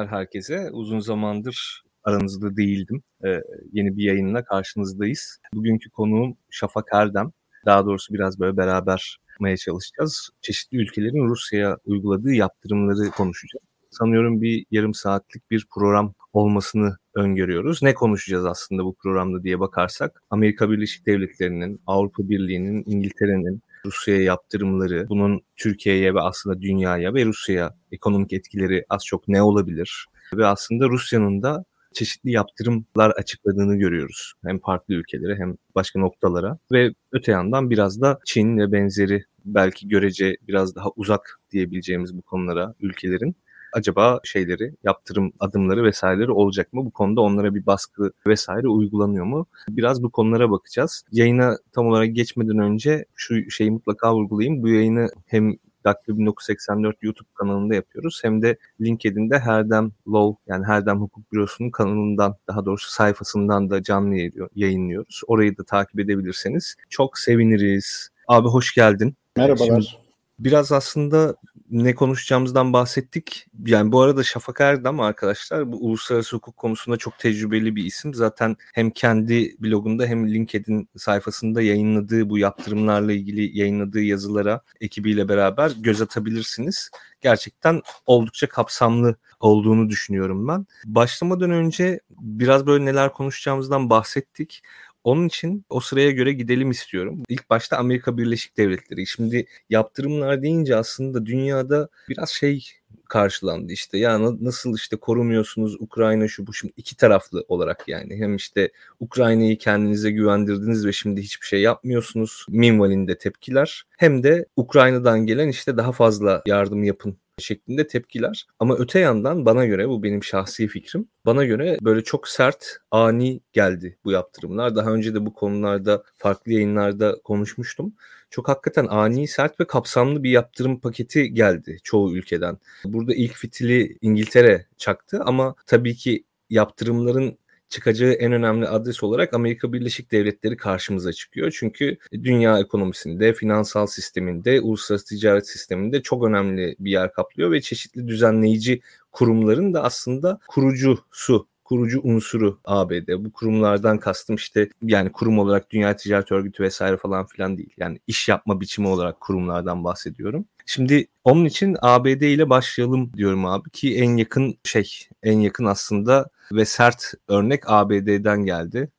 günler herkese. Uzun zamandır aranızda değildim. Ee, yeni bir yayınla karşınızdayız. Bugünkü konuğum Şafak Erdem. Daha doğrusu biraz böyle beraber çalışacağız. Çeşitli ülkelerin Rusya'ya uyguladığı yaptırımları konuşacağız. Sanıyorum bir yarım saatlik bir program olmasını öngörüyoruz. Ne konuşacağız aslında bu programda diye bakarsak Amerika Birleşik Devletleri'nin, Avrupa Birliği'nin, İngiltere'nin Rusya'ya yaptırımları, bunun Türkiye'ye ve aslında dünyaya ve Rusya'ya ekonomik etkileri az çok ne olabilir? Ve aslında Rusya'nın da çeşitli yaptırımlar açıkladığını görüyoruz. Hem farklı ülkelere hem başka noktalara ve öte yandan biraz da Çin ve benzeri belki görece biraz daha uzak diyebileceğimiz bu konulara ülkelerin acaba şeyleri, yaptırım adımları vesaireleri olacak mı? Bu konuda onlara bir baskı vesaire uygulanıyor mu? Biraz bu konulara bakacağız. Yayına tam olarak geçmeden önce şu şeyi mutlaka vurgulayayım. Bu yayını hem Daktilo 1984 YouTube kanalında yapıyoruz. Hem de LinkedIn'de Herdem Law yani Herdem Hukuk Bürosu'nun kanalından daha doğrusu sayfasından da canlı yayınlıyoruz. Orayı da takip edebilirseniz çok seviniriz. Abi hoş geldin. Merhabalar. Şimdi biraz aslında ne konuşacağımızdan bahsettik. Yani bu arada Şafak Erdem arkadaşlar bu uluslararası hukuk konusunda çok tecrübeli bir isim. Zaten hem kendi blogunda hem LinkedIn sayfasında yayınladığı bu yaptırımlarla ilgili yayınladığı yazılara ekibiyle beraber göz atabilirsiniz. Gerçekten oldukça kapsamlı olduğunu düşünüyorum ben. Başlamadan önce biraz böyle neler konuşacağımızdan bahsettik. Onun için o sıraya göre gidelim istiyorum. İlk başta Amerika Birleşik Devletleri. Şimdi yaptırımlar deyince aslında dünyada biraz şey karşılandı işte. Ya nasıl işte korumuyorsunuz Ukrayna şu bu şimdi iki taraflı olarak yani. Hem işte Ukrayna'yı kendinize güvendirdiniz ve şimdi hiçbir şey yapmıyorsunuz. Minvalinde tepkiler. Hem de Ukrayna'dan gelen işte daha fazla yardım yapın şeklinde tepkiler. Ama öte yandan bana göre bu benim şahsi fikrim. Bana göre böyle çok sert, ani geldi bu yaptırımlar. Daha önce de bu konularda farklı yayınlarda konuşmuştum. Çok hakikaten ani, sert ve kapsamlı bir yaptırım paketi geldi çoğu ülkeden. Burada ilk fitili İngiltere çaktı ama tabii ki yaptırımların çıkacağı en önemli adres olarak Amerika Birleşik Devletleri karşımıza çıkıyor. Çünkü dünya ekonomisinde, finansal sisteminde, uluslararası ticaret sisteminde çok önemli bir yer kaplıyor ve çeşitli düzenleyici kurumların da aslında kurucusu kurucu unsuru ABD. Bu kurumlardan kastım işte yani kurum olarak Dünya Ticaret Örgütü vesaire falan filan değil. Yani iş yapma biçimi olarak kurumlardan bahsediyorum. Şimdi onun için ABD ile başlayalım diyorum abi ki en yakın şey, en yakın aslında ve sert örnek ABD'den geldi.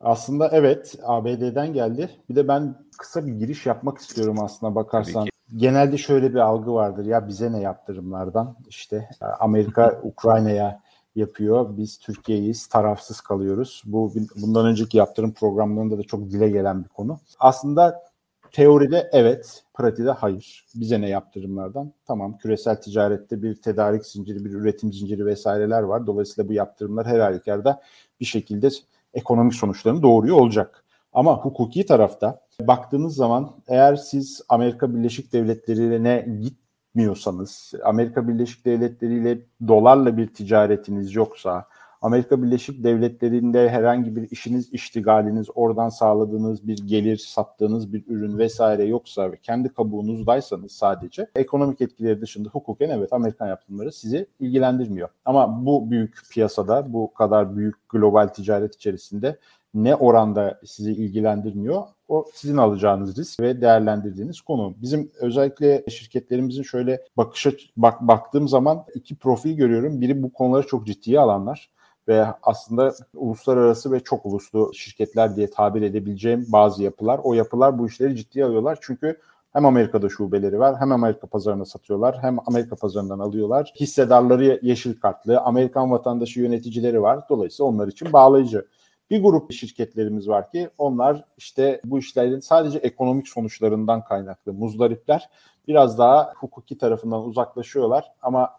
Aslında evet ABD'den geldi. Bir de ben kısa bir giriş yapmak istiyorum aslında bakarsan. Genelde şöyle bir algı vardır ya bize ne yaptırımlardan işte Amerika Ukrayna'ya yapıyor. Biz Türkiye'yiz, tarafsız kalıyoruz. Bu bundan önceki yaptırım programlarında da çok dile gelen bir konu. Aslında teoride evet, pratikte hayır. Bize ne yaptırımlardan? Tamam küresel ticarette bir tedarik zinciri, bir üretim zinciri vesaireler var. Dolayısıyla bu yaptırımlar her halükarda bir şekilde ekonomik sonuçlarını doğuruyor olacak. Ama hukuki tarafta baktığınız zaman eğer siz Amerika Birleşik Devletleri'ne git gitmiyorsanız, Amerika Birleşik Devletleri ile dolarla bir ticaretiniz yoksa, Amerika Birleşik Devletleri'nde herhangi bir işiniz, iştigaliniz, oradan sağladığınız bir gelir, sattığınız bir ürün vesaire yoksa ve kendi kabuğunuzdaysanız sadece ekonomik etkileri dışında hukuken evet Amerikan yaptırımları sizi ilgilendirmiyor. Ama bu büyük piyasada, bu kadar büyük global ticaret içerisinde ne oranda sizi ilgilendirmiyor o sizin alacağınız risk ve değerlendirdiğiniz konu. Bizim özellikle şirketlerimizin şöyle bakışa bak, baktığım zaman iki profil görüyorum. Biri bu konuları çok ciddiye alanlar ve aslında uluslararası ve çok uluslu şirketler diye tabir edebileceğim bazı yapılar. O yapılar bu işleri ciddiye alıyorlar çünkü hem Amerika'da şubeleri var hem Amerika pazarına satıyorlar hem Amerika pazarından alıyorlar. Hissedarları yeşil kartlı, Amerikan vatandaşı yöneticileri var. Dolayısıyla onlar için bağlayıcı. Bir grup şirketlerimiz var ki onlar işte bu işlerin sadece ekonomik sonuçlarından kaynaklı muzdaripler. Biraz daha hukuki tarafından uzaklaşıyorlar ama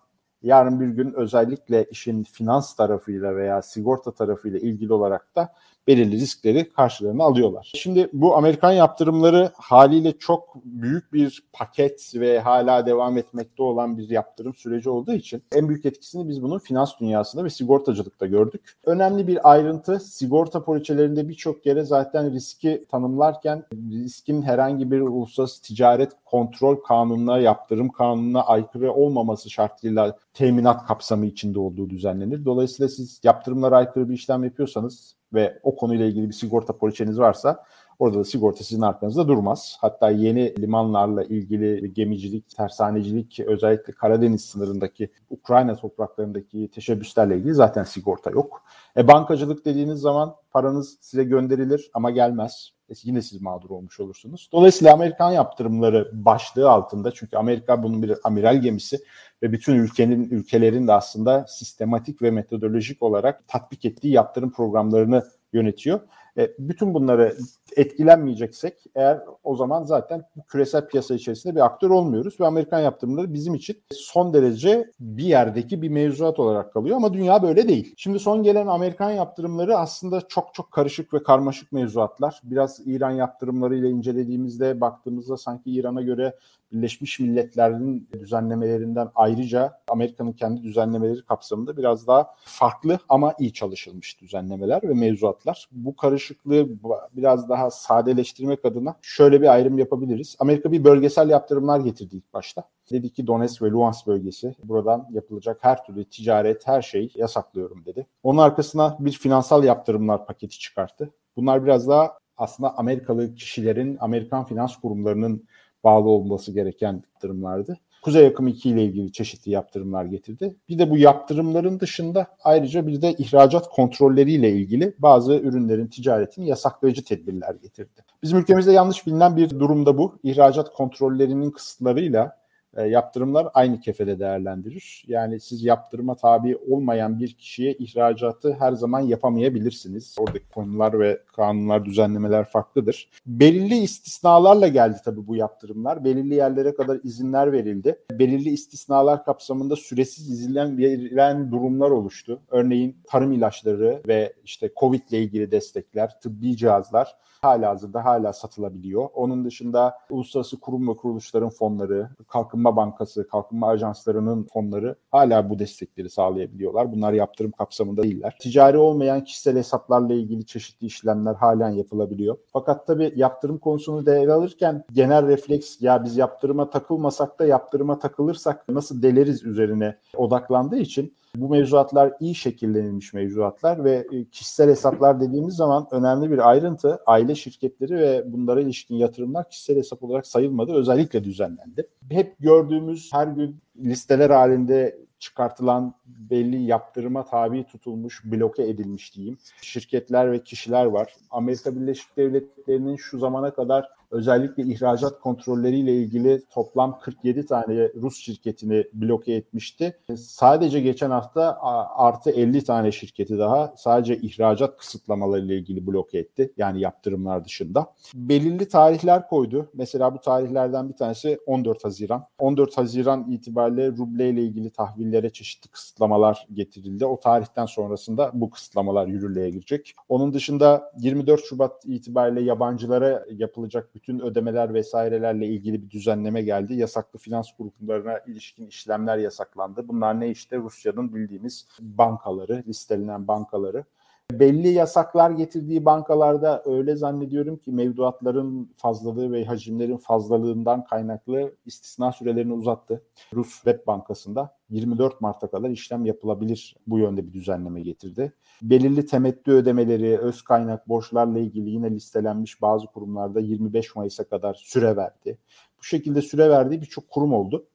yarın bir gün özellikle işin finans tarafıyla veya sigorta tarafıyla ilgili olarak da belirli riskleri karşılarına alıyorlar. Şimdi bu Amerikan yaptırımları haliyle çok büyük bir paket ve hala devam etmekte olan bir yaptırım süreci olduğu için en büyük etkisini biz bunun finans dünyasında ve sigortacılıkta gördük. Önemli bir ayrıntı sigorta poliçelerinde birçok yere zaten riski tanımlarken riskin herhangi bir uluslararası ticaret kontrol kanununa, yaptırım kanununa aykırı olmaması şartıyla teminat kapsamı içinde olduğu düzenlenir. Dolayısıyla siz yaptırımlara aykırı bir işlem yapıyorsanız ve o konuyla ilgili bir sigorta poliçeniz varsa Orada da sigorta sizin arkanızda durmaz. Hatta yeni limanlarla ilgili gemicilik, tersanecilik, özellikle Karadeniz sınırındaki Ukrayna topraklarındaki teşebbüslerle ilgili zaten sigorta yok. E, bankacılık dediğiniz zaman paranız size gönderilir ama gelmez. Yine siz mağdur olmuş olursunuz. Dolayısıyla Amerikan yaptırımları başlığı altında çünkü Amerika bunun bir amiral gemisi ve bütün ülkenin ülkelerin de aslında sistematik ve metodolojik olarak tatbik ettiği yaptırım programlarını yönetiyor. E, bütün bunları etkilenmeyeceksek eğer o zaman zaten küresel piyasa içerisinde bir aktör olmuyoruz ve Amerikan yaptırımları bizim için son derece bir yerdeki bir mevzuat olarak kalıyor ama dünya böyle değil. Şimdi son gelen Amerikan yaptırımları aslında çok çok karışık ve karmaşık mevzuatlar. Biraz İran yaptırımları ile incelediğimizde baktığımızda sanki İran'a göre Birleşmiş Milletler'in düzenlemelerinden ayrıca Amerika'nın kendi düzenlemeleri kapsamında biraz daha farklı ama iyi çalışılmış düzenlemeler ve mevzuatlar. Bu karışıklığı biraz daha sadeleştirmek adına şöyle bir ayrım yapabiliriz. Amerika bir bölgesel yaptırımlar getirdi ilk başta. Dedi ki Donetsk ve Luhansk bölgesi buradan yapılacak her türlü ticaret, her şeyi yasaklıyorum dedi. Onun arkasına bir finansal yaptırımlar paketi çıkarttı. Bunlar biraz daha aslında Amerikalı kişilerin, Amerikan finans kurumlarının bağlı olması gereken yaptırımlardı. Kuzey Akım 2 ile ilgili çeşitli yaptırımlar getirdi. Bir de bu yaptırımların dışında ayrıca bir de ihracat kontrolleriyle ilgili bazı ürünlerin ticaretini yasaklayıcı tedbirler getirdi. Bizim ülkemizde yanlış bilinen bir durumda bu. İhracat kontrollerinin kısıtlarıyla e, yaptırımlar aynı kefede değerlendirir. Yani siz yaptırıma tabi olmayan bir kişiye ihracatı her zaman yapamayabilirsiniz. Oradaki konular ve kanunlar, düzenlemeler farklıdır. Belirli istisnalarla geldi tabii bu yaptırımlar. Belirli yerlere kadar izinler verildi. Belirli istisnalar kapsamında süresiz izilen verilen durumlar oluştu. Örneğin tarım ilaçları ve işte Covid ile ilgili destekler, tıbbi cihazlar hala hazırda hala satılabiliyor. Onun dışında uluslararası kurum ve kuruluşların fonları, Kalkınma Bankası, Kalkınma Ajanslarının fonları hala bu destekleri sağlayabiliyorlar. Bunlar yaptırım kapsamında değiller. Ticari olmayan kişisel hesaplarla ilgili çeşitli işlemler halen yapılabiliyor. Fakat tabii yaptırım konusunu değer alırken genel refleks ya biz yaptırıma takılmasak da yaptırıma takılırsak nasıl deleriz üzerine odaklandığı için bu mevzuatlar iyi şekillenilmiş mevzuatlar ve e, kişisel hesaplar dediğimiz zaman önemli bir ayrıntı aile şirketleri ve bunlara ilişkin yatırımlar kişisel hesap olarak sayılmadı. Özellikle düzenlendi. Hep gördüğümüz her gün listeler halinde çıkartılan belli yaptırıma tabi tutulmuş, bloke edilmiş diyeyim. Şirketler ve kişiler var. Amerika Birleşik Devletleri'nin şu zamana kadar özellikle ihracat kontrolleriyle ilgili toplam 47 tane Rus şirketini bloke etmişti. Sadece geçen hafta artı 50 tane şirketi daha sadece ihracat kısıtlamaları ile ilgili bloke etti. Yani yaptırımlar dışında. Belirli tarihler koydu. Mesela bu tarihlerden bir tanesi 14 Haziran. 14 Haziran itibariyle ruble ile ilgili tahvillere çeşitli kısıtlamalar getirildi. O tarihten sonrasında bu kısıtlamalar yürürlüğe girecek. Onun dışında 24 Şubat itibariyle yabancılara yapılacak bütün ödemeler vesairelerle ilgili bir düzenleme geldi. Yasaklı finans kurumlarına ilişkin işlemler yasaklandı. Bunlar ne işte Rusya'nın bildiğimiz bankaları, listelenen bankaları. Belli yasaklar getirdiği bankalarda öyle zannediyorum ki mevduatların fazlalığı ve hacimlerin fazlalığından kaynaklı istisna sürelerini uzattı. Rus Web Bankası'nda 24 Mart'a kadar işlem yapılabilir bu yönde bir düzenleme getirdi. Belirli temettü ödemeleri, öz kaynak borçlarla ilgili yine listelenmiş bazı kurumlarda 25 Mayıs'a kadar süre verdi. Bu şekilde süre verdiği birçok kurum oldu.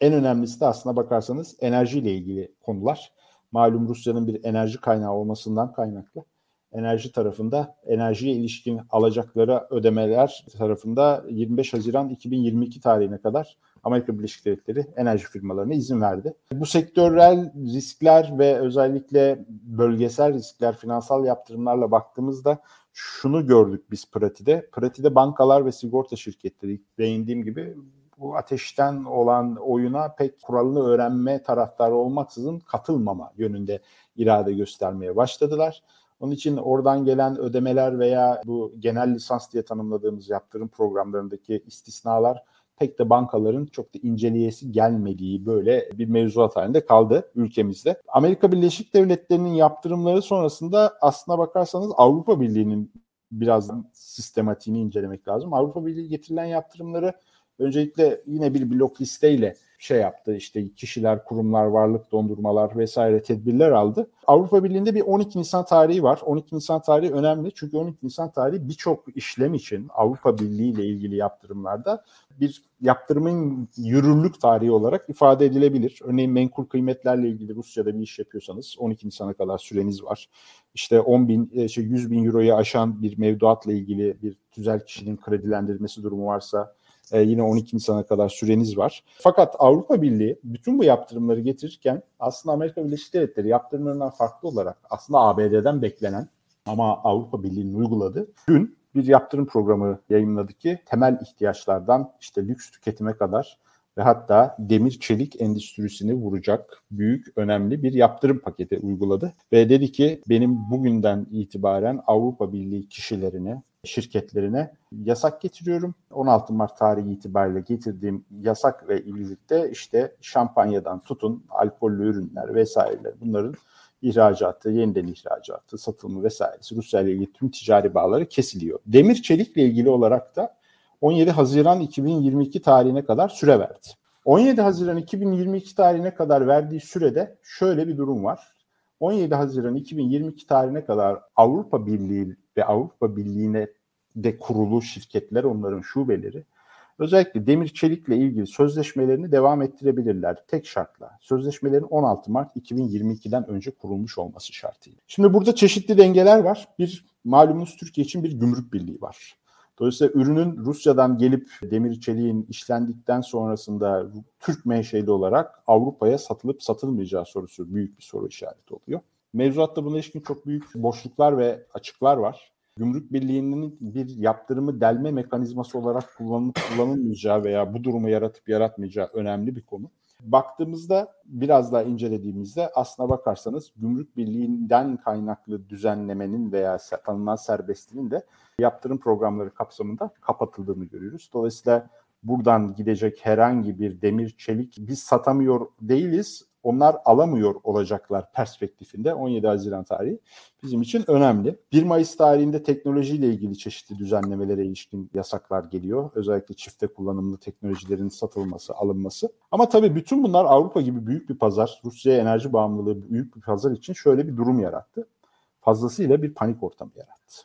En önemlisi de aslına bakarsanız enerjiyle ilgili konular malum Rusya'nın bir enerji kaynağı olmasından kaynaklı enerji tarafında enerjiye ilişkin alacakları ödemeler tarafında 25 Haziran 2022 tarihine kadar Amerika Birleşik Devletleri enerji firmalarına izin verdi. Bu sektörel riskler ve özellikle bölgesel riskler, finansal yaptırımlarla baktığımızda şunu gördük biz pratide. Pratide bankalar ve sigorta şirketleri değindiğim gibi bu ateşten olan oyuna pek kuralını öğrenme taraftarı olmaksızın katılmama yönünde irade göstermeye başladılar. Onun için oradan gelen ödemeler veya bu genel lisans diye tanımladığımız yaptırım programlarındaki istisnalar pek de bankaların çok da inceleyesi gelmediği böyle bir mevzuat halinde kaldı ülkemizde. Amerika Birleşik Devletleri'nin yaptırımları sonrasında aslına bakarsanız Avrupa Birliği'nin biraz sistematiğini incelemek lazım. Avrupa Birliği getirilen yaptırımları Öncelikle yine bir blok listeyle şey yaptı işte kişiler, kurumlar, varlık dondurmalar vesaire tedbirler aldı. Avrupa Birliği'nde bir 12 Nisan tarihi var. 12 Nisan tarihi önemli çünkü 12 Nisan tarihi birçok işlem için Avrupa Birliği ile ilgili yaptırımlarda bir yaptırımın yürürlük tarihi olarak ifade edilebilir. Örneğin menkul kıymetlerle ilgili Rusya'da bir iş yapıyorsanız 12 Nisan'a kadar süreniz var. İşte 10 bin, e, şey 100 bin euroyu aşan bir mevduatla ilgili bir tüzel kişinin kredilendirmesi durumu varsa e, yine 12 Nisan'a kadar süreniz var. Fakat Avrupa Birliği bütün bu yaptırımları getirirken aslında Amerika Birleşik Devletleri yaptırımlarından farklı olarak aslında ABD'den beklenen ama Avrupa Birliği'nin uyguladığı dün bir yaptırım programı yayınladı ki temel ihtiyaçlardan işte lüks tüketime kadar ve hatta demir çelik endüstrisini vuracak büyük önemli bir yaptırım paketi uyguladı. Ve dedi ki benim bugünden itibaren Avrupa Birliği kişilerine, şirketlerine yasak getiriyorum. 16 Mart tarihi itibariyle getirdiğim yasak ve birlikte işte şampanyadan tutun alkollü ürünler vesaireler bunların ihracatı, yeniden ihracatı, satılımı vesairesi Rusya ile ilgili tüm ticari bağları kesiliyor. Demir çelikle ilgili olarak da 17 Haziran 2022 tarihine kadar süre verdi. 17 Haziran 2022 tarihine kadar verdiği sürede şöyle bir durum var. 17 Haziran 2022 tarihine kadar Avrupa Birliği ve Avrupa Birliği'ne de kurulu şirketler, onların şubeleri özellikle demir çelikle ilgili sözleşmelerini devam ettirebilirler tek şartla. Sözleşmelerin 16 Mart 2022'den önce kurulmuş olması şartıyla. Şimdi burada çeşitli dengeler var. Bir malumunuz Türkiye için bir gümrük birliği var. Dolayısıyla ürünün Rusya'dan gelip demir çeliğin işlendikten sonrasında Türk menşeli olarak Avrupa'ya satılıp satılmayacağı sorusu büyük bir soru işareti oluyor. Mevzuatta buna ilişkin çok büyük boşluklar ve açıklar var. Gümrük Birliği'nin bir yaptırımı delme mekanizması olarak kullanılıp kullanılmayacağı veya bu durumu yaratıp yaratmayacağı önemli bir konu. Baktığımızda biraz daha incelediğimizde aslına bakarsanız Gümrük Birliği'nden kaynaklı düzenlemenin veya tanınan serbestliğin de yaptırım programları kapsamında kapatıldığını görüyoruz. Dolayısıyla buradan gidecek herhangi bir demir çelik biz satamıyor değiliz onlar alamıyor olacaklar perspektifinde 17 Haziran tarihi bizim için önemli. 1 Mayıs tarihinde teknolojiyle ilgili çeşitli düzenlemelere ilişkin yasaklar geliyor. Özellikle çifte kullanımlı teknolojilerin satılması, alınması. Ama tabii bütün bunlar Avrupa gibi büyük bir pazar, Rusya enerji bağımlılığı büyük bir pazar için şöyle bir durum yarattı. Fazlasıyla bir panik ortamı yarattı.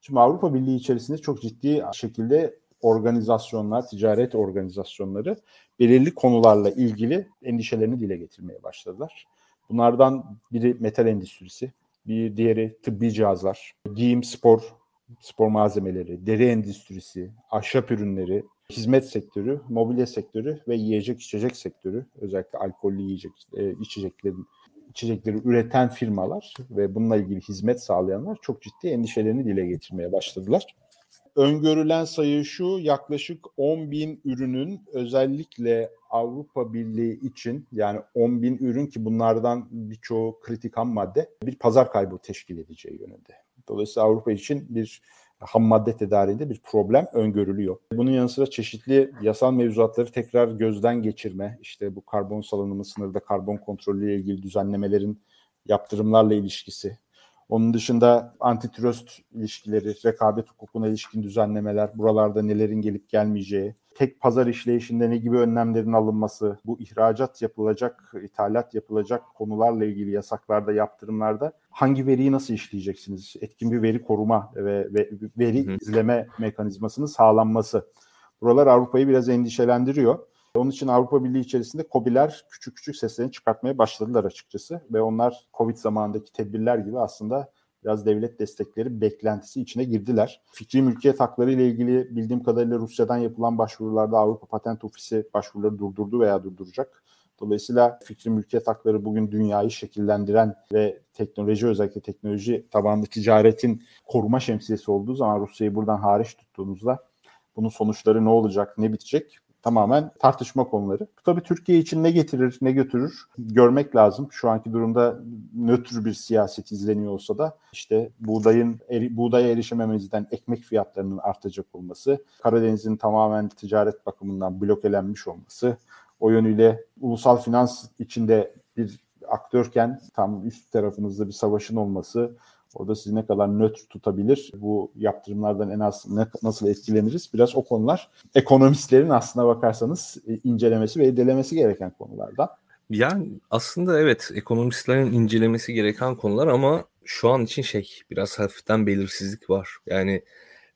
Şimdi Avrupa Birliği içerisinde çok ciddi şekilde organizasyonlar, ticaret organizasyonları belirli konularla ilgili endişelerini dile getirmeye başladılar. Bunlardan biri metal endüstrisi, bir diğeri tıbbi cihazlar, giyim, spor, spor malzemeleri, deri endüstrisi, ahşap ürünleri, hizmet sektörü, mobilya sektörü ve yiyecek içecek sektörü, özellikle alkollü yiyecek e, içeceklerin içecekleri üreten firmalar ve bununla ilgili hizmet sağlayanlar çok ciddi endişelerini dile getirmeye başladılar. Öngörülen sayı şu yaklaşık 10 bin ürünün özellikle Avrupa Birliği için yani 10 bin ürün ki bunlardan birçoğu kritik ham madde bir pazar kaybı teşkil edeceği yönünde. Dolayısıyla Avrupa için bir ham madde tedariğinde bir problem öngörülüyor. Bunun yanı sıra çeşitli yasal mevzuatları tekrar gözden geçirme, işte bu karbon salınımı sınırda karbon kontrolü ile ilgili düzenlemelerin yaptırımlarla ilişkisi, onun dışında antitrust ilişkileri, rekabet hukukuna ilişkin düzenlemeler, buralarda nelerin gelip gelmeyeceği, tek pazar işleyişinde ne gibi önlemlerin alınması, bu ihracat yapılacak, ithalat yapılacak konularla ilgili yasaklarda, yaptırımlarda hangi veriyi nasıl işleyeceksiniz? Etkin bir veri koruma ve, ve veri izleme mekanizmasının sağlanması. Buralar Avrupa'yı biraz endişelendiriyor. Onun için Avrupa Birliği içerisinde COBİ'ler küçük küçük seslerini çıkartmaya başladılar açıkçası. Ve onlar Covid zamanındaki tedbirler gibi aslında biraz devlet destekleri beklentisi içine girdiler. Fikri mülkiyet hakları ile ilgili bildiğim kadarıyla Rusya'dan yapılan başvurularda Avrupa Patent Ofisi başvuruları durdurdu veya durduracak. Dolayısıyla fikri mülkiyet hakları bugün dünyayı şekillendiren ve teknoloji özellikle teknoloji tabanlı ticaretin koruma şemsiyesi olduğu zaman Rusya'yı buradan hariç tuttuğumuzda bunun sonuçları ne olacak, ne bitecek tamamen tartışma konuları. Tabii Türkiye için ne getirir, ne götürür görmek lazım. Şu anki durumda nötr bir siyaset izleniyor olsa da işte buğdayın eri, buğdaya erişememizden ekmek fiyatlarının artacak olması, Karadeniz'in tamamen ticaret bakımından blokelenmiş olması, o yönüyle ulusal finans içinde bir aktörken tam üst tarafınızda bir savaşın olması, Orada sizi ne kadar nötr tutabilir? Bu yaptırımlardan en az ne, nasıl etkileniriz? Biraz o konular ekonomistlerin aslına bakarsanız e, incelemesi ve irdelemesi gereken konulardan. Yani aslında evet ekonomistlerin incelemesi gereken konular ama şu an için şey biraz hafiften belirsizlik var. Yani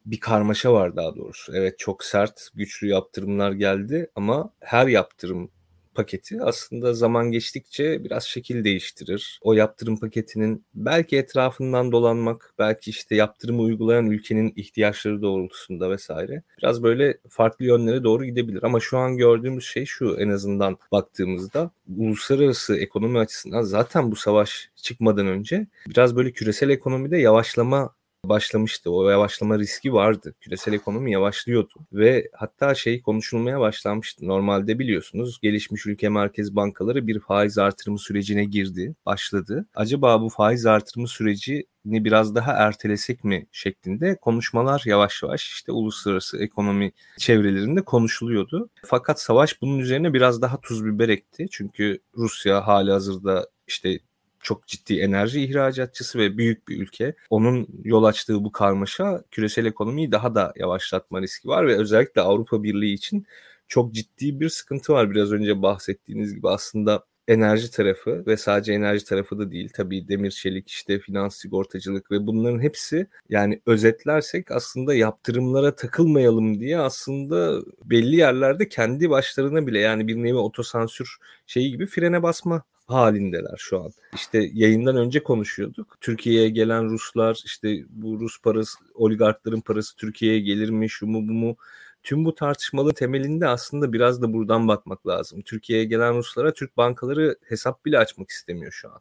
bir karmaşa var daha doğrusu. Evet çok sert, güçlü yaptırımlar geldi ama her yaptırım paketi aslında zaman geçtikçe biraz şekil değiştirir. O yaptırım paketinin belki etrafından dolanmak, belki işte yaptırımı uygulayan ülkenin ihtiyaçları doğrultusunda vesaire biraz böyle farklı yönlere doğru gidebilir. Ama şu an gördüğümüz şey şu en azından baktığımızda uluslararası ekonomi açısından zaten bu savaş çıkmadan önce biraz böyle küresel ekonomide yavaşlama başlamıştı. O yavaşlama riski vardı. Küresel ekonomi yavaşlıyordu ve hatta şey konuşulmaya başlanmıştı. Normalde biliyorsunuz gelişmiş ülke merkez bankaları bir faiz artırımı sürecine girdi, başladı. Acaba bu faiz artırımı süreci ni biraz daha ertelesek mi şeklinde konuşmalar yavaş yavaş işte uluslararası ekonomi çevrelerinde konuşuluyordu. Fakat savaş bunun üzerine biraz daha tuz biber ekti. Çünkü Rusya hali hazırda işte çok ciddi enerji ihracatçısı ve büyük bir ülke. Onun yol açtığı bu karmaşa küresel ekonomiyi daha da yavaşlatma riski var ve özellikle Avrupa Birliği için çok ciddi bir sıkıntı var. Biraz önce bahsettiğiniz gibi aslında enerji tarafı ve sadece enerji tarafı da değil tabii demir çelik işte finans sigortacılık ve bunların hepsi yani özetlersek aslında yaptırımlara takılmayalım diye aslında belli yerlerde kendi başlarına bile yani bir nevi otosansür şeyi gibi frene basma halindeler şu an. İşte yayından önce konuşuyorduk. Türkiye'ye gelen Ruslar işte bu Rus parası, oligarkların parası Türkiye'ye gelir mi, şu mu bu mu? Tüm bu tartışmalı temelinde aslında biraz da buradan bakmak lazım. Türkiye'ye gelen Ruslara Türk bankaları hesap bile açmak istemiyor şu an.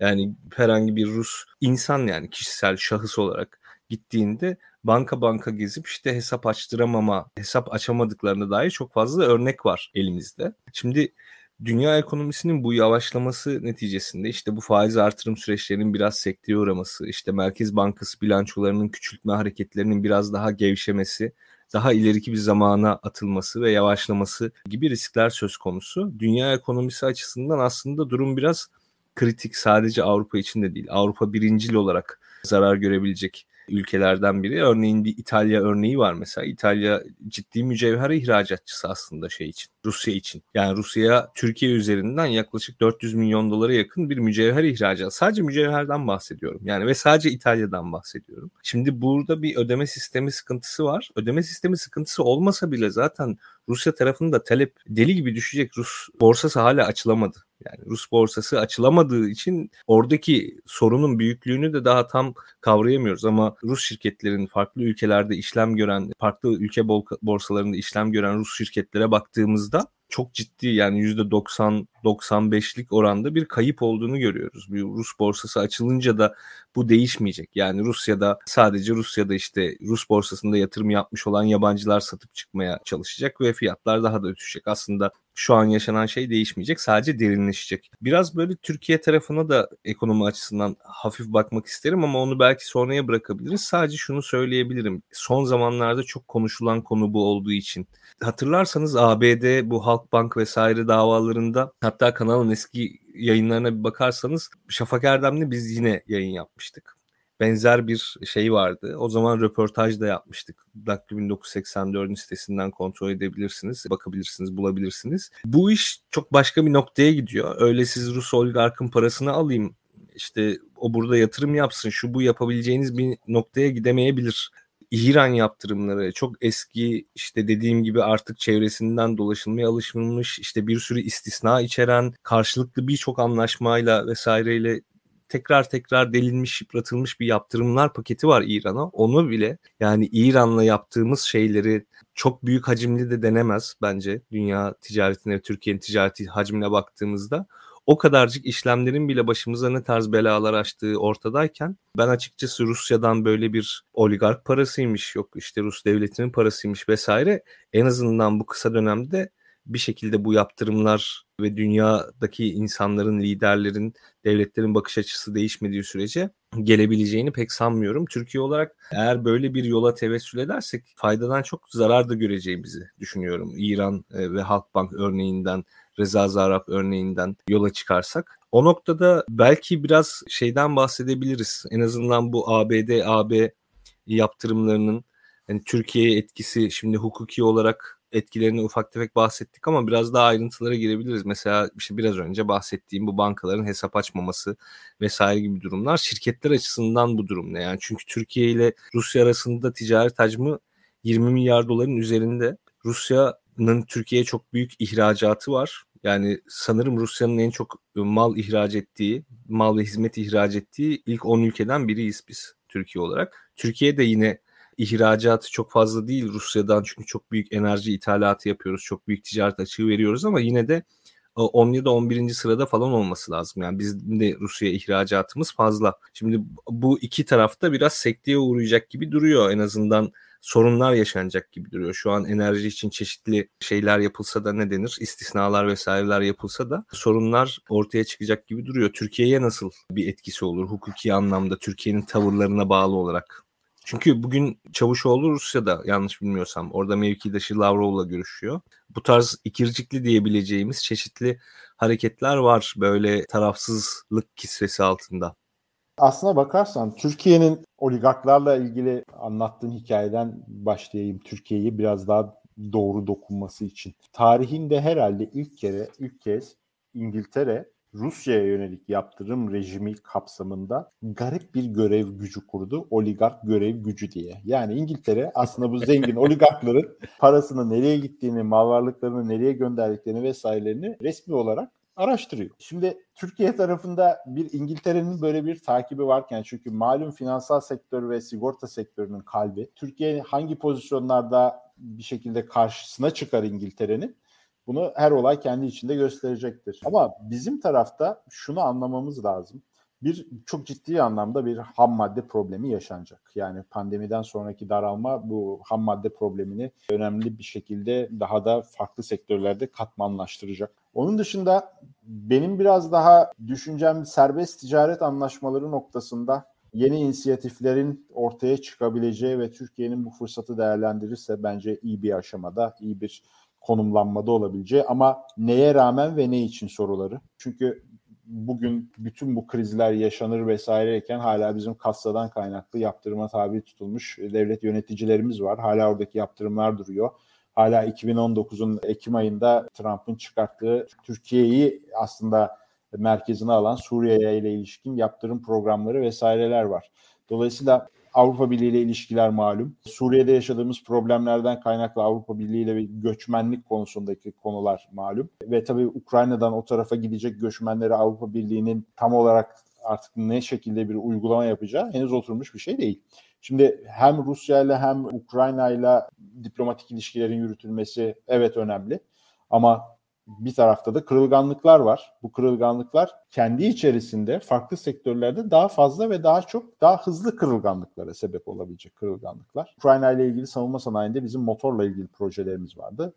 Yani herhangi bir Rus insan yani kişisel şahıs olarak gittiğinde banka banka gezip işte hesap açtıramama, hesap açamadıklarına dair çok fazla örnek var elimizde. Şimdi dünya ekonomisinin bu yavaşlaması neticesinde işte bu faiz artırım süreçlerinin biraz sekteye uğraması, işte Merkez Bankası bilançolarının küçültme hareketlerinin biraz daha gevşemesi, daha ileriki bir zamana atılması ve yavaşlaması gibi riskler söz konusu. Dünya ekonomisi açısından aslında durum biraz kritik sadece Avrupa için de değil. Avrupa birincil olarak zarar görebilecek ülkelerden biri. Örneğin bir İtalya örneği var mesela. İtalya ciddi mücevher ihracatçısı aslında şey için. Rusya için. Yani Rusya Türkiye üzerinden yaklaşık 400 milyon dolara yakın bir mücevher ihracatı. Sadece mücevherden bahsediyorum. Yani ve sadece İtalya'dan bahsediyorum. Şimdi burada bir ödeme sistemi sıkıntısı var. Ödeme sistemi sıkıntısı olmasa bile zaten Rusya tarafında talep deli gibi düşecek. Rus borsası hala açılamadı. Yani Rus borsası açılamadığı için oradaki sorunun büyüklüğünü de daha tam kavrayamıyoruz. Ama Rus şirketlerin farklı ülkelerde işlem gören, farklı ülke borsalarında işlem gören Rus şirketlere baktığımızda çok ciddi yani %90-95'lik oranda bir kayıp olduğunu görüyoruz. Bir Rus borsası açılınca da bu değişmeyecek. Yani Rusya'da sadece Rusya'da işte Rus borsasında yatırım yapmış olan yabancılar satıp çıkmaya çalışacak ve fiyatlar daha da düşecek. Aslında şu an yaşanan şey değişmeyecek. Sadece derinleşecek. Biraz böyle Türkiye tarafına da ekonomi açısından hafif bakmak isterim ama onu belki sonraya bırakabiliriz. Sadece şunu söyleyebilirim. Son zamanlarda çok konuşulan konu bu olduğu için. Hatırlarsanız ABD bu Halkbank vesaire davalarında hatta kanalın eski yayınlarına bir bakarsanız Şafak Erdem'le biz yine yayın yapmıştık benzer bir şey vardı. O zaman röportaj da yapmıştık. Dakika 1984'ün sitesinden kontrol edebilirsiniz, bakabilirsiniz, bulabilirsiniz. Bu iş çok başka bir noktaya gidiyor. Öyle siz Rus oligarkın parasını alayım, işte o burada yatırım yapsın, şu bu yapabileceğiniz bir noktaya gidemeyebilir. İran yaptırımları çok eski işte dediğim gibi artık çevresinden dolaşılmaya alışılmış işte bir sürü istisna içeren karşılıklı birçok anlaşmayla vesaireyle tekrar tekrar delinmiş, yıpratılmış bir yaptırımlar paketi var İran'a. Onu bile yani İran'la yaptığımız şeyleri çok büyük hacimli de denemez bence dünya ticaretine, Türkiye'nin ticareti hacmine baktığımızda. O kadarcık işlemlerin bile başımıza ne tarz belalar açtığı ortadayken ben açıkçası Rusya'dan böyle bir oligark parasıymış yok işte Rus devletinin parasıymış vesaire en azından bu kısa dönemde bir şekilde bu yaptırımlar ve dünyadaki insanların, liderlerin, devletlerin bakış açısı değişmediği sürece gelebileceğini pek sanmıyorum. Türkiye olarak eğer böyle bir yola tevessül edersek faydadan çok zarar da göreceğimizi düşünüyorum. İran e, ve Halkbank örneğinden, Reza Zarrab örneğinden yola çıkarsak. O noktada belki biraz şeyden bahsedebiliriz. En azından bu ABD, AB yaptırımlarının yani Türkiye'ye etkisi şimdi hukuki olarak etkilerini ufak tefek bahsettik ama biraz daha ayrıntılara girebiliriz. Mesela işte biraz önce bahsettiğim bu bankaların hesap açmaması vesaire gibi durumlar şirketler açısından bu durum ne? Yani çünkü Türkiye ile Rusya arasında ticaret hacmi 20 milyar doların üzerinde. Rusya'nın Türkiye'ye çok büyük ihracatı var. Yani sanırım Rusya'nın en çok mal ihraç ettiği, mal ve hizmet ihraç ettiği ilk 10 ülkeden biriyiz biz Türkiye olarak. Türkiye de yine ihracatı çok fazla değil Rusya'dan çünkü çok büyük enerji ithalatı yapıyoruz. Çok büyük ticaret açığı veriyoruz ama yine de 10 ya da 11. sırada falan olması lazım. Yani bizim de Rusya ihracatımız fazla. Şimdi bu iki tarafta biraz sekteye uğrayacak gibi duruyor. En azından sorunlar yaşanacak gibi duruyor. Şu an enerji için çeşitli şeyler yapılsa da ne denir? İstisnalar vesaireler yapılsa da sorunlar ortaya çıkacak gibi duruyor. Türkiye'ye nasıl bir etkisi olur hukuki anlamda Türkiye'nin tavırlarına bağlı olarak? Çünkü bugün Çavuşoğlu Rusya'da yanlış bilmiyorsam orada mevkidaşı Lavrov'la görüşüyor. Bu tarz ikircikli diyebileceğimiz çeşitli hareketler var böyle tarafsızlık kisvesi altında. Aslına bakarsan Türkiye'nin oligarklarla ilgili anlattığın hikayeden başlayayım. Türkiye'yi biraz daha doğru dokunması için. Tarihinde herhalde ilk kere ilk kez İngiltere Rusya'ya yönelik yaptırım rejimi kapsamında garip bir görev gücü kurdu. Oligark görev gücü diye. Yani İngiltere aslında bu zengin oligarkların parasını nereye gittiğini, mal varlıklarını nereye gönderdiklerini vesairelerini resmi olarak araştırıyor. Şimdi Türkiye tarafında bir İngiltere'nin böyle bir takibi varken çünkü malum finansal sektör ve sigorta sektörünün kalbi. Türkiye hangi pozisyonlarda bir şekilde karşısına çıkar İngiltere'nin bunu her olay kendi içinde gösterecektir. Ama bizim tarafta şunu anlamamız lazım. Bir çok ciddi anlamda bir ham madde problemi yaşanacak. Yani pandemiden sonraki daralma bu ham madde problemini önemli bir şekilde daha da farklı sektörlerde katmanlaştıracak. Onun dışında benim biraz daha düşüncem serbest ticaret anlaşmaları noktasında yeni inisiyatiflerin ortaya çıkabileceği ve Türkiye'nin bu fırsatı değerlendirirse bence iyi bir aşamada, iyi bir konumlanmada olabileceği ama neye rağmen ve ne için soruları. Çünkü bugün bütün bu krizler yaşanır vesaireyken hala bizim kassadan kaynaklı yaptırıma tabi tutulmuş devlet yöneticilerimiz var. Hala oradaki yaptırımlar duruyor. Hala 2019'un Ekim ayında Trump'ın çıkarttığı Türkiye'yi aslında merkezine alan Suriye ile ilişkin yaptırım programları vesaireler var. Dolayısıyla Avrupa Birliği ile ilişkiler malum. Suriye'de yaşadığımız problemlerden kaynaklı Avrupa Birliği ile göçmenlik konusundaki konular malum. Ve tabii Ukrayna'dan o tarafa gidecek göçmenleri Avrupa Birliği'nin tam olarak artık ne şekilde bir uygulama yapacağı henüz oturmuş bir şey değil. Şimdi hem Rusya ile hem Ukrayna ile diplomatik ilişkilerin yürütülmesi evet önemli. Ama bir tarafta da kırılganlıklar var. Bu kırılganlıklar kendi içerisinde farklı sektörlerde daha fazla ve daha çok daha hızlı kırılganlıklara sebep olabilecek kırılganlıklar. Ukrayna ile ilgili savunma sanayinde bizim motorla ilgili projelerimiz vardı.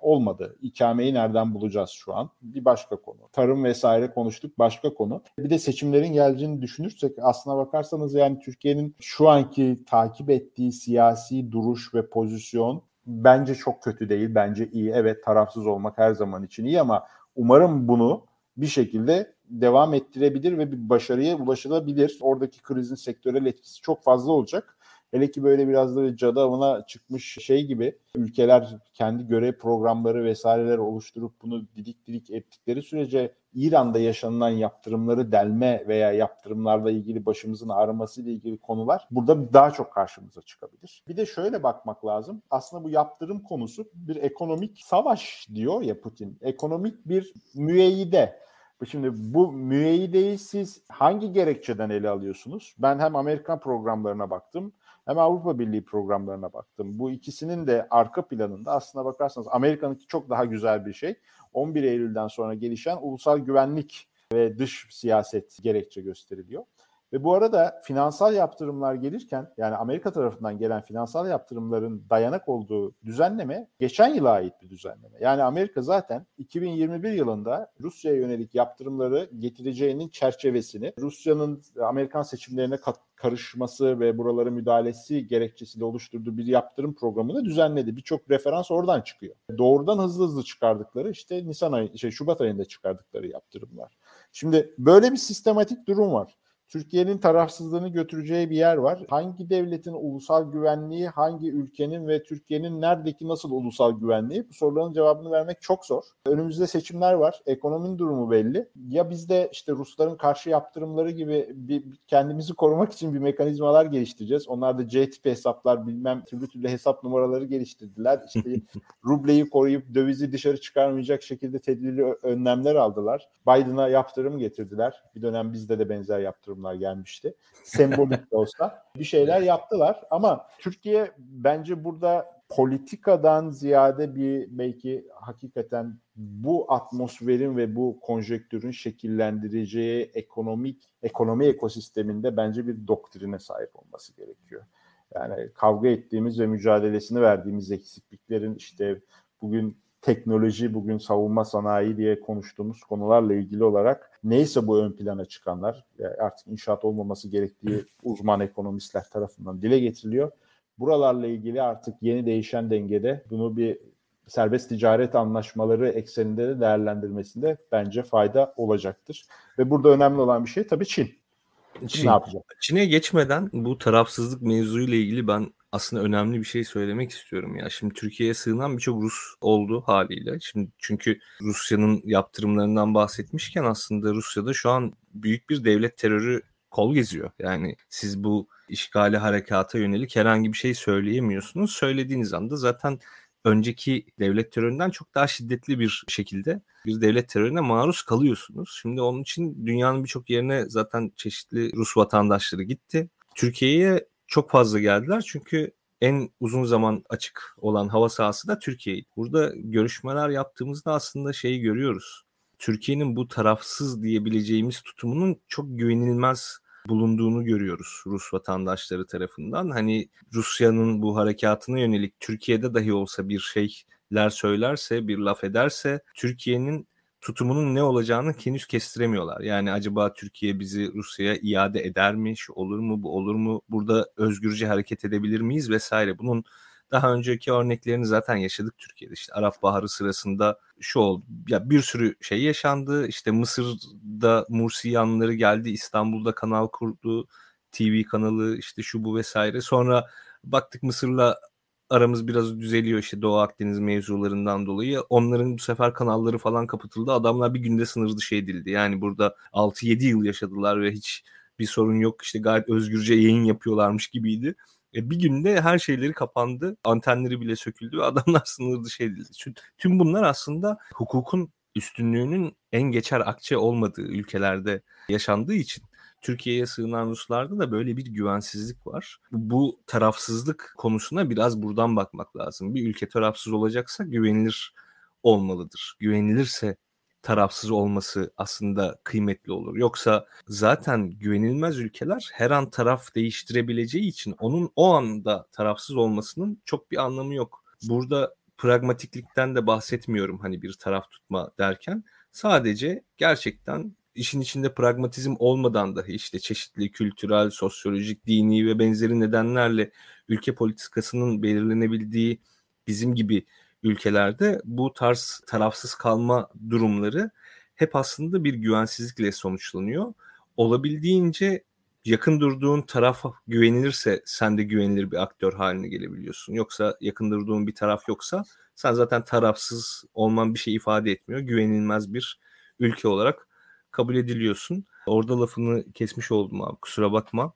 Olmadı. İkameyi nereden bulacağız şu an? Bir başka konu. Tarım vesaire konuştuk başka konu. Bir de seçimlerin geleceğini düşünürsek aslına bakarsanız yani Türkiye'nin şu anki takip ettiği siyasi duruş ve pozisyon bence çok kötü değil. Bence iyi. Evet tarafsız olmak her zaman için iyi ama umarım bunu bir şekilde devam ettirebilir ve bir başarıya ulaşılabilir. Oradaki krizin sektörel etkisi çok fazla olacak. Hele ki böyle biraz da cadı avına çıkmış şey gibi ülkeler kendi görev programları vesaireler oluşturup bunu didik didik ettikleri sürece İran'da yaşanılan yaptırımları delme veya yaptırımlarla ilgili başımızın ağrıması ile ilgili konular burada daha çok karşımıza çıkabilir. Bir de şöyle bakmak lazım. Aslında bu yaptırım konusu bir ekonomik savaş diyor ya Putin. Ekonomik bir müeyyide. Şimdi bu müeyyideyi siz hangi gerekçeden ele alıyorsunuz? Ben hem Amerikan programlarına baktım hem Avrupa Birliği programlarına baktım. Bu ikisinin de arka planında aslına bakarsanız Amerika'nınki çok daha güzel bir şey. 11 Eylül'den sonra gelişen ulusal güvenlik ve dış siyaset gerekçe gösteriliyor. Ve bu arada finansal yaptırımlar gelirken yani Amerika tarafından gelen finansal yaptırımların dayanak olduğu düzenleme geçen yıla ait bir düzenleme. Yani Amerika zaten 2021 yılında Rusya'ya yönelik yaptırımları getireceğinin çerçevesini Rusya'nın Amerikan seçimlerine kat karışması ve buralara müdahalesi gerekçesiyle oluşturduğu bir yaptırım programını düzenledi. Birçok referans oradan çıkıyor. Doğrudan hızlı hızlı çıkardıkları işte Nisan ayı, şey Şubat ayında çıkardıkları yaptırımlar. Şimdi böyle bir sistematik durum var. Türkiye'nin tarafsızlığını götüreceği bir yer var. Hangi devletin ulusal güvenliği, hangi ülkenin ve Türkiye'nin neredeki nasıl ulusal güvenliği? Bu soruların cevabını vermek çok zor. Önümüzde seçimler var. Ekonominin durumu belli. Ya biz de işte Rusların karşı yaptırımları gibi bir, kendimizi korumak için bir mekanizmalar geliştireceğiz. Onlar da C tipi hesaplar bilmem türlü türlü hesap numaraları geliştirdiler. İşte rubleyi koruyup dövizi dışarı çıkarmayacak şekilde tedbirli önlemler aldılar. Biden'a yaptırım getirdiler. Bir dönem bizde de benzer yaptırım durumlar gelmişti. Sembolik de olsa bir şeyler yaptılar ama Türkiye bence burada politikadan ziyade bir belki hakikaten bu atmosferin ve bu konjektürün şekillendireceği ekonomik ekonomi ekosisteminde bence bir doktrine sahip olması gerekiyor. Yani kavga ettiğimiz ve mücadelesini verdiğimiz eksikliklerin işte bugün teknoloji, bugün savunma sanayi diye konuştuğumuz konularla ilgili olarak neyse bu ön plana çıkanlar artık inşaat olmaması gerektiği uzman ekonomistler tarafından dile getiriliyor. Buralarla ilgili artık yeni değişen dengede bunu bir serbest ticaret anlaşmaları ekseninde de değerlendirmesinde bence fayda olacaktır. Ve burada önemli olan bir şey tabii Çin. Çin, ne yapacak? Çin'e geçmeden bu tarafsızlık mevzuyla ilgili ben aslında önemli bir şey söylemek istiyorum ya. Şimdi Türkiye'ye sığınan birçok Rus oldu haliyle. Şimdi çünkü Rusya'nın yaptırımlarından bahsetmişken aslında Rusya'da şu an büyük bir devlet terörü kol geziyor. Yani siz bu işgali harekata yönelik herhangi bir şey söyleyemiyorsunuz. Söylediğiniz anda zaten önceki devlet teröründen çok daha şiddetli bir şekilde bir devlet terörüne maruz kalıyorsunuz. Şimdi onun için dünyanın birçok yerine zaten çeşitli Rus vatandaşları gitti. Türkiye'ye çok fazla geldiler çünkü en uzun zaman açık olan hava sahası da Türkiye'ydi. Burada görüşmeler yaptığımızda aslında şeyi görüyoruz. Türkiye'nin bu tarafsız diyebileceğimiz tutumunun çok güvenilmez bulunduğunu görüyoruz Rus vatandaşları tarafından. Hani Rusya'nın bu harekatına yönelik Türkiye'de dahi olsa bir şeyler söylerse, bir laf ederse Türkiye'nin tutumunun ne olacağını henüz kestiremiyorlar. Yani acaba Türkiye bizi Rusya'ya iade eder mi? Olur mu? Bu olur mu? Burada özgürce hareket edebilir miyiz vesaire. Bunun daha önceki örneklerini zaten yaşadık Türkiye'de. İşte Arap Baharı sırasında şu oldu. Ya bir sürü şey yaşandı. İşte Mısır'da Mursi yanları geldi. İstanbul'da kanal kurdu. TV kanalı işte şu bu vesaire. Sonra baktık Mısır'la aramız biraz düzeliyor işte Doğu Akdeniz mevzularından dolayı. Onların bu sefer kanalları falan kapatıldı. Adamlar bir günde sınır dışı edildi. Yani burada 6-7 yıl yaşadılar ve hiç bir sorun yok. İşte gayet özgürce yayın yapıyorlarmış gibiydi. E bir günde her şeyleri kapandı. Antenleri bile söküldü ve adamlar sınır dışı edildi. Tüm bunlar aslında hukukun üstünlüğünün en geçer akçe olmadığı ülkelerde yaşandığı için Türkiye'ye sığınan Ruslarda da böyle bir güvensizlik var. Bu tarafsızlık konusuna biraz buradan bakmak lazım. Bir ülke tarafsız olacaksa güvenilir olmalıdır. Güvenilirse tarafsız olması aslında kıymetli olur. Yoksa zaten güvenilmez ülkeler her an taraf değiştirebileceği için onun o anda tarafsız olmasının çok bir anlamı yok. Burada pragmatiklikten de bahsetmiyorum hani bir taraf tutma derken. Sadece gerçekten işin içinde pragmatizm olmadan dahi işte çeşitli kültürel, sosyolojik, dini ve benzeri nedenlerle ülke politikasının belirlenebildiği bizim gibi ülkelerde bu tarz tarafsız kalma durumları hep aslında bir güvensizlikle sonuçlanıyor. Olabildiğince yakın durduğun taraf güvenilirse sen de güvenilir bir aktör haline gelebiliyorsun. Yoksa yakın durduğun bir taraf yoksa sen zaten tarafsız olman bir şey ifade etmiyor. Güvenilmez bir ülke olarak kabul ediliyorsun. Orada lafını kesmiş oldum abi kusura bakma.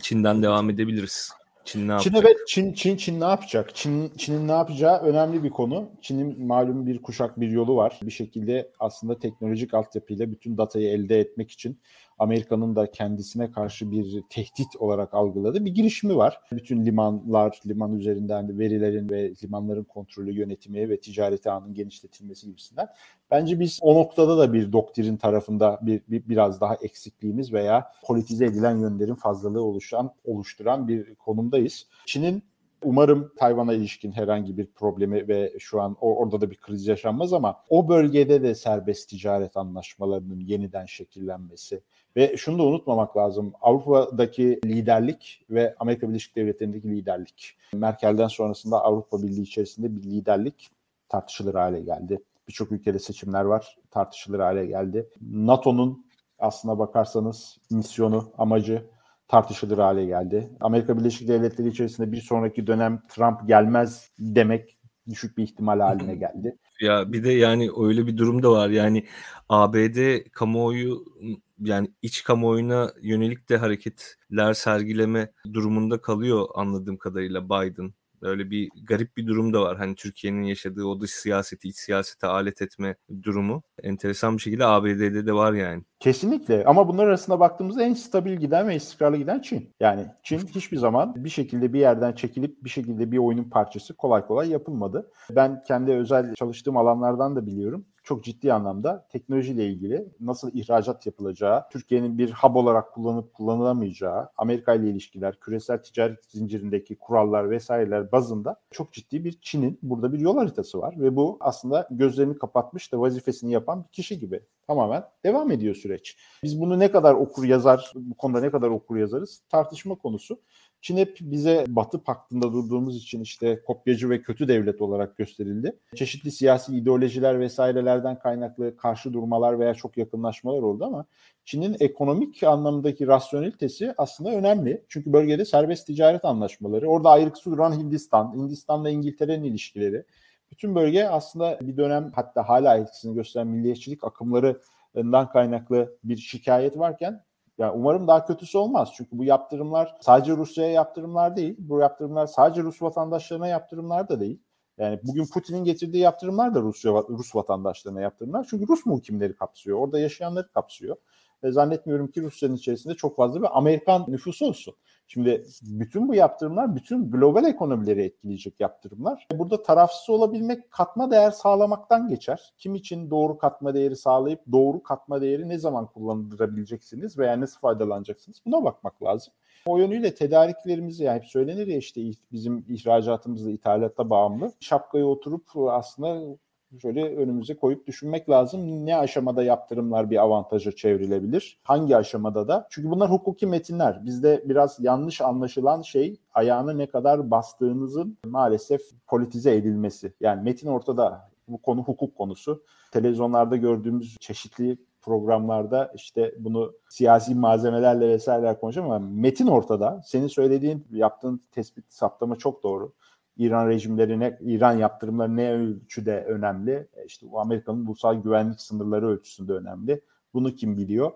Çin'den devam edebiliriz. Çin ne yapacak? Çin evet Çin Çin Çin ne yapacak? Çin Çin'in ne yapacağı önemli bir konu. Çin'in malum bir kuşak bir yolu var. Bir şekilde aslında teknolojik altyapıyla bütün datayı elde etmek için Amerika'nın da kendisine karşı bir tehdit olarak algıladığı bir girişimi var. Bütün limanlar, liman üzerinden verilerin ve limanların kontrolü, yönetimi ve ticareti ağının genişletilmesi gibisinden. Bence biz o noktada da bir doktrin tarafında bir, bir biraz daha eksikliğimiz veya politize edilen yönlerin fazlalığı oluşan oluşturan bir konumdayız. Çin'in Umarım Tayvan'a ilişkin herhangi bir problemi ve şu an orada da bir kriz yaşanmaz ama o bölgede de serbest ticaret anlaşmalarının yeniden şekillenmesi ve şunu da unutmamak lazım. Avrupa'daki liderlik ve Amerika Birleşik Devletleri'ndeki liderlik. Merkel'den sonrasında Avrupa Birliği içerisinde bir liderlik tartışılır hale geldi. Birçok ülkede seçimler var, tartışılır hale geldi. NATO'nun aslına bakarsanız misyonu, amacı tartışılır hale geldi. Amerika Birleşik Devletleri içerisinde bir sonraki dönem Trump gelmez demek düşük bir ihtimal haline geldi. Ya bir de yani öyle bir durum da var. Yani ABD kamuoyu yani iç kamuoyuna yönelik de hareketler sergileme durumunda kalıyor anladığım kadarıyla Biden. Öyle bir garip bir durum da var. Hani Türkiye'nin yaşadığı o dış siyaseti, iç siyasete alet etme durumu enteresan bir şekilde ABD'de de var yani. Kesinlikle ama bunlar arasında baktığımızda en stabil giden ve istikrarlı giden Çin. Yani Çin hiçbir zaman bir şekilde bir yerden çekilip bir şekilde bir oyunun parçası kolay kolay yapılmadı. Ben kendi özel çalıştığım alanlardan da biliyorum çok ciddi anlamda teknolojiyle ilgili nasıl ihracat yapılacağı, Türkiye'nin bir hub olarak kullanıp kullanılamayacağı, Amerika ile ilişkiler, küresel ticaret zincirindeki kurallar vesaireler bazında çok ciddi bir Çin'in burada bir yol haritası var ve bu aslında gözlerini kapatmış da vazifesini yapan bir kişi gibi tamamen devam ediyor süreç. Biz bunu ne kadar okur yazar, bu konuda ne kadar okur yazarız tartışma konusu. Çin hep bize Batı paktında durduğumuz için işte kopyacı ve kötü devlet olarak gösterildi. Çeşitli siyasi ideolojiler vesairelerden kaynaklı karşı durmalar veya çok yakınlaşmalar oldu ama Çin'in ekonomik anlamdaki rasyonelitesi aslında önemli. Çünkü bölgede serbest ticaret anlaşmaları, orada ayrıksı duran Hindistan, Hindistan'la İngiltere'nin ilişkileri, bütün bölge aslında bir dönem hatta hala etkisini gösteren milliyetçilik akımlarından kaynaklı bir şikayet varken yani umarım daha kötüsü olmaz. Çünkü bu yaptırımlar sadece Rusya'ya yaptırımlar değil. Bu yaptırımlar sadece Rus vatandaşlarına yaptırımlar da değil. Yani bugün Putin'in getirdiği yaptırımlar da Rusya Rus vatandaşlarına yaptırımlar. Çünkü Rus muhkimleri kapsıyor. Orada yaşayanları kapsıyor. Ve zannetmiyorum ki Rusya'nın içerisinde çok fazla bir Amerikan nüfusu olsun. Şimdi bütün bu yaptırımlar bütün global ekonomileri etkileyecek yaptırımlar. Burada tarafsız olabilmek katma değer sağlamaktan geçer. Kim için doğru katma değeri sağlayıp doğru katma değeri ne zaman kullandırabileceksiniz veya nasıl faydalanacaksınız buna bakmak lazım. O yönüyle tedariklerimizi yani hep söylenir ya işte bizim ihracatımızda ithalatta bağımlı. Şapkayı oturup aslında şöyle önümüze koyup düşünmek lazım. Ne aşamada yaptırımlar bir avantaja çevrilebilir? Hangi aşamada da? Çünkü bunlar hukuki metinler. Bizde biraz yanlış anlaşılan şey ayağını ne kadar bastığınızın maalesef politize edilmesi. Yani metin ortada. Bu konu hukuk konusu. Televizyonlarda gördüğümüz çeşitli programlarda işte bunu siyasi malzemelerle vesaireler konuşuyorum ama metin ortada. Senin söylediğin, yaptığın tespit, saptama çok doğru. İran rejimlerine, İran yaptırımları ne ölçüde önemli? E, işte bu Amerika'nın ulusal güvenlik sınırları ölçüsünde önemli. Bunu kim biliyor?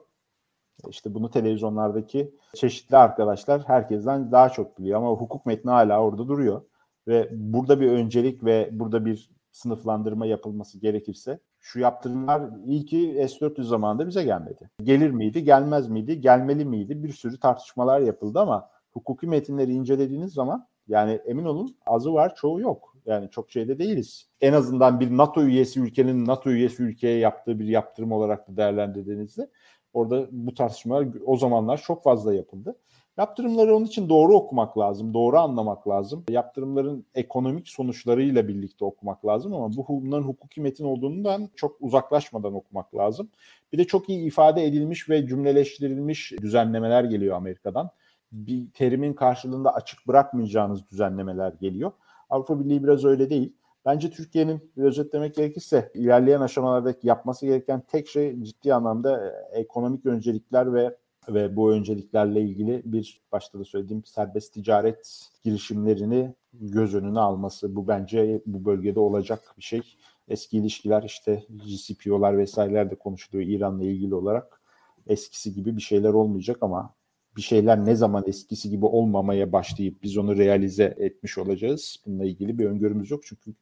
E, işte bunu televizyonlardaki çeşitli arkadaşlar herkesten daha çok biliyor ama hukuk metni hala orada duruyor. Ve burada bir öncelik ve burada bir sınıflandırma yapılması gerekirse şu yaptırımlar iyi ki S-400 zamanında bize gelmedi. Gelir miydi, gelmez miydi, gelmeli miydi? Bir sürü tartışmalar yapıldı ama hukuki metinleri incelediğiniz zaman yani emin olun azı var çoğu yok. Yani çok şeyde değiliz. En azından bir NATO üyesi ülkenin NATO üyesi ülkeye yaptığı bir yaptırım olarak da değerlendirdiğinizde orada bu tartışmalar o zamanlar çok fazla yapıldı. Yaptırımları onun için doğru okumak lazım, doğru anlamak lazım. Yaptırımların ekonomik sonuçlarıyla birlikte okumak lazım ama bu bunların hukuki metin olduğundan çok uzaklaşmadan okumak lazım. Bir de çok iyi ifade edilmiş ve cümleleştirilmiş düzenlemeler geliyor Amerika'dan bir terimin karşılığında açık bırakmayacağınız düzenlemeler geliyor. Avrupa Birliği biraz öyle değil. Bence Türkiye'nin özetlemek gerekirse ilerleyen aşamalardaki yapması gereken tek şey ciddi anlamda e, ekonomik öncelikler ve ve bu önceliklerle ilgili bir başta da söylediğim serbest ticaret girişimlerini göz önüne alması. Bu bence bu bölgede olacak bir şey. Eski ilişkiler işte GCPO'lar vesaireler de konuşuluyor İran'la ilgili olarak. Eskisi gibi bir şeyler olmayacak ama bir şeyler ne zaman eskisi gibi olmamaya başlayıp biz onu realize etmiş olacağız. Bununla ilgili bir öngörümüz yok çünkü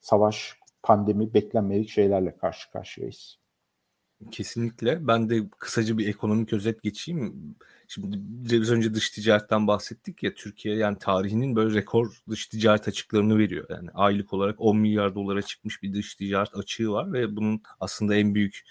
savaş, pandemi beklenmedik şeylerle karşı karşıyayız. Kesinlikle. Ben de kısaca bir ekonomik özet geçeyim. Şimdi biraz önce dış ticaretten bahsettik ya Türkiye yani tarihinin böyle rekor dış ticaret açıklarını veriyor. Yani aylık olarak 10 milyar dolara çıkmış bir dış ticaret açığı var ve bunun aslında en büyük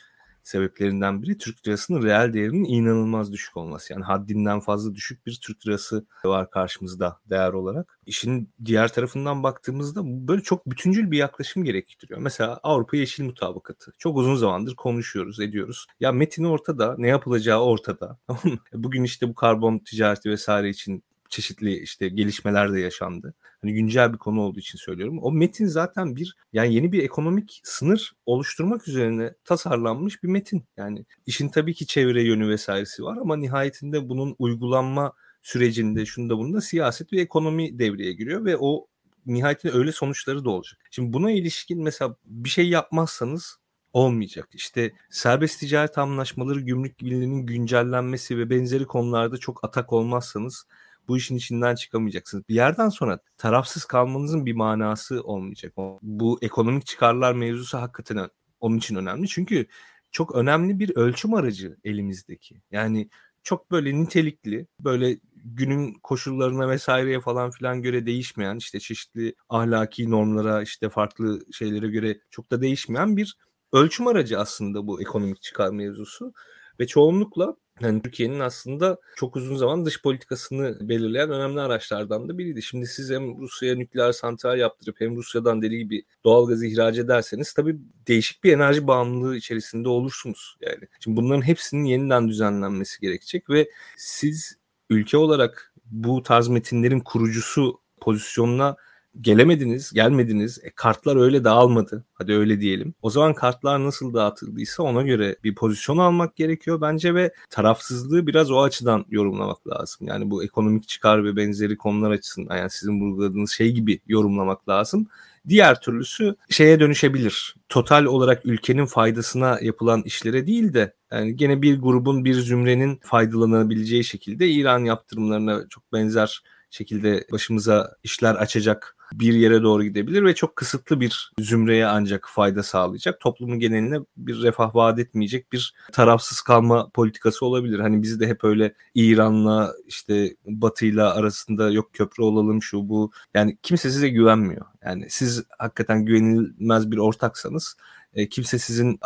sebeplerinden biri Türk lirasının reel değerinin inanılmaz düşük olması. Yani haddinden fazla düşük bir Türk lirası var karşımızda değer olarak. İşin diğer tarafından baktığımızda böyle çok bütüncül bir yaklaşım gerektiriyor. Mesela Avrupa Yeşil Mutabakatı. Çok uzun zamandır konuşuyoruz, ediyoruz. Ya metini ortada, ne yapılacağı ortada. Bugün işte bu karbon ticareti vesaire için çeşitli işte gelişmeler de yaşandı. Hani güncel bir konu olduğu için söylüyorum. O metin zaten bir yani yeni bir ekonomik sınır oluşturmak üzerine tasarlanmış bir metin. Yani işin tabii ki çevre yönü vesairesi var ama nihayetinde bunun uygulanma sürecinde şunda bunda siyaset ve ekonomi devreye giriyor ve o nihayetinde öyle sonuçları da olacak. Şimdi buna ilişkin mesela bir şey yapmazsanız olmayacak. İşte serbest ticaret anlaşmaları, gümrük birliğinin güncellenmesi ve benzeri konularda çok atak olmazsanız bu işin içinden çıkamayacaksınız. Bir yerden sonra tarafsız kalmanızın bir manası olmayacak. Bu ekonomik çıkarlar mevzusu hakikaten onun için önemli. Çünkü çok önemli bir ölçüm aracı elimizdeki. Yani çok böyle nitelikli, böyle günün koşullarına vesaireye falan filan göre değişmeyen, işte çeşitli ahlaki normlara, işte farklı şeylere göre çok da değişmeyen bir ölçüm aracı aslında bu ekonomik çıkar mevzusu. Ve çoğunlukla yani Türkiye'nin aslında çok uzun zaman dış politikasını belirleyen önemli araçlardan da biriydi. Şimdi siz hem Rusya'ya nükleer santral yaptırıp hem Rusya'dan deli gibi doğal gazı ihraç ederseniz tabii değişik bir enerji bağımlılığı içerisinde olursunuz. Yani şimdi bunların hepsinin yeniden düzenlenmesi gerekecek ve siz ülke olarak bu tarz metinlerin kurucusu pozisyonuna gelemediniz, gelmediniz. E, kartlar öyle dağılmadı. Hadi öyle diyelim. O zaman kartlar nasıl dağıtıldıysa ona göre bir pozisyon almak gerekiyor bence ve tarafsızlığı biraz o açıdan yorumlamak lazım. Yani bu ekonomik çıkar ve benzeri konular açısından yani sizin vurguladığınız şey gibi yorumlamak lazım. Diğer türlüsü şeye dönüşebilir. Total olarak ülkenin faydasına yapılan işlere değil de yani gene bir grubun bir zümrenin faydalanabileceği şekilde İran yaptırımlarına çok benzer şekilde başımıza işler açacak bir yere doğru gidebilir ve çok kısıtlı bir zümreye ancak fayda sağlayacak. Toplumun geneline bir refah vaat etmeyecek bir tarafsız kalma politikası olabilir. Hani bizi de hep öyle İran'la işte Batı'yla arasında yok köprü olalım şu bu. Yani kimse size güvenmiyor. Yani siz hakikaten güvenilmez bir ortaksanız e, kimse sizin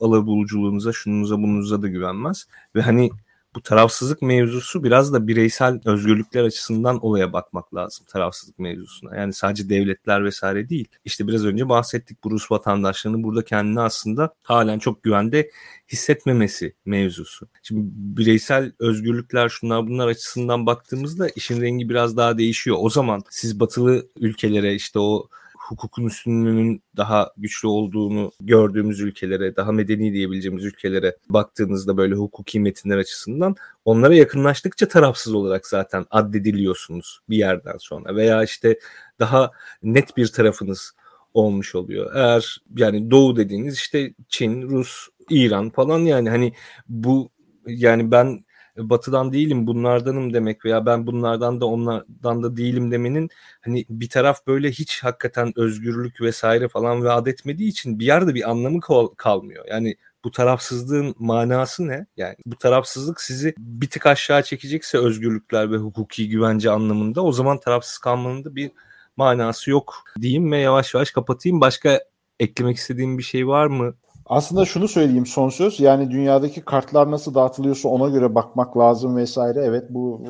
arabuluculuğunuza, şununuza, bununuza da güvenmez. Ve hani bu tarafsızlık mevzusu biraz da bireysel özgürlükler açısından olaya bakmak lazım tarafsızlık mevzusuna. Yani sadece devletler vesaire değil. İşte biraz önce bahsettik bu Rus vatandaşlarının burada kendini aslında halen çok güvende hissetmemesi mevzusu. Şimdi bireysel özgürlükler şunlar bunlar açısından baktığımızda işin rengi biraz daha değişiyor. O zaman siz batılı ülkelere işte o hukukun üstünlüğünün daha güçlü olduğunu gördüğümüz ülkelere, daha medeni diyebileceğimiz ülkelere baktığınızda böyle hukuki metinler açısından onlara yakınlaştıkça tarafsız olarak zaten addediliyorsunuz bir yerden sonra veya işte daha net bir tarafınız olmuş oluyor. Eğer yani doğu dediğiniz işte Çin, Rus, İran falan yani hani bu yani ben batıdan değilim bunlardanım demek veya ben bunlardan da onlardan da değilim demenin hani bir taraf böyle hiç hakikaten özgürlük vesaire falan vaat etmediği için bir yerde bir anlamı kal- kalmıyor. Yani bu tarafsızlığın manası ne? Yani bu tarafsızlık sizi bir tık aşağı çekecekse özgürlükler ve hukuki güvence anlamında o zaman tarafsız kalmanın da bir manası yok diyeyim ve yavaş yavaş kapatayım. Başka eklemek istediğim bir şey var mı aslında şunu söyleyeyim son söz. Yani dünyadaki kartlar nasıl dağıtılıyorsa ona göre bakmak lazım vesaire. Evet bu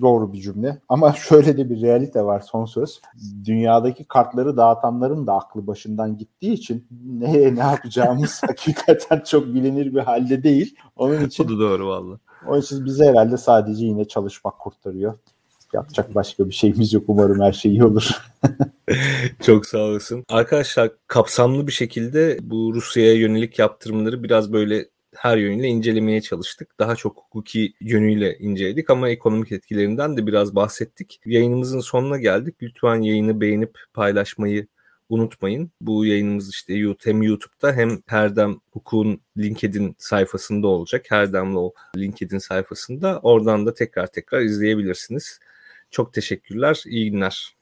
doğru bir cümle. Ama şöyle de bir realite var son söz. Dünyadaki kartları dağıtanların da aklı başından gittiği için ne ne yapacağımız hakikaten çok bilinir bir halde değil. Onun için Bu da doğru valla. Onun için bize herhalde sadece yine çalışmak kurtarıyor. Yapacak başka bir şeyimiz yok. Umarım her şey iyi olur. Çok sağ olasın. Arkadaşlar kapsamlı bir şekilde bu Rusya'ya yönelik yaptırımları biraz böyle her yönüyle incelemeye çalıştık. Daha çok hukuki yönüyle inceledik ama ekonomik etkilerinden de biraz bahsettik. Yayınımızın sonuna geldik. Lütfen yayını beğenip paylaşmayı unutmayın. Bu yayınımız işte hem YouTube'da hem Herdem Hukuk'un LinkedIn sayfasında olacak. Herdem'le o LinkedIn sayfasında. Oradan da tekrar tekrar izleyebilirsiniz. Çok teşekkürler. İyi günler.